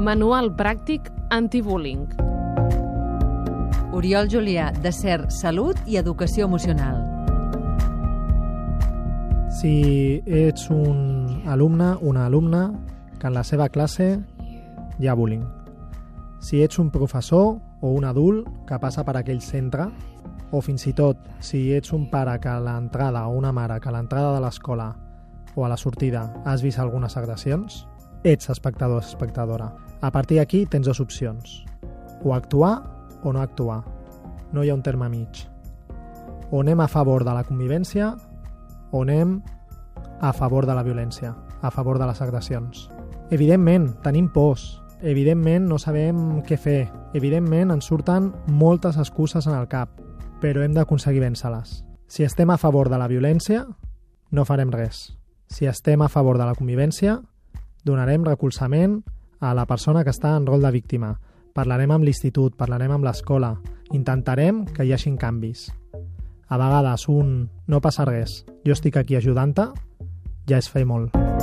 Manual pràctic antibullying. Oriol Julià, de CER Salut i Educació Emocional. Si ets un alumne, una alumna, que en la seva classe hi ha bullying. Si ets un professor o un adult que passa per aquell centre, o fins i tot si ets un pare que a l'entrada o una mare que a l'entrada de l'escola o a la sortida has vist algunes agressions, ets espectador espectadora. A partir d'aquí tens dues opcions. O actuar o no actuar. No hi ha un terme mig. O anem a favor de la convivència o anem a favor de la violència, a favor de les agressions. Evidentment, tenim pors. Evidentment, no sabem què fer. Evidentment, ens surten moltes excuses en el cap, però hem d'aconseguir vèncer-les. Si estem a favor de la violència, no farem res. Si estem a favor de la convivència, donarem recolzament a la persona que està en rol de víctima. Parlarem amb l'institut, parlarem amb l'escola, intentarem que hi hagin canvis. A vegades un no passa res, jo estic aquí ajudant-te, ja és fer molt.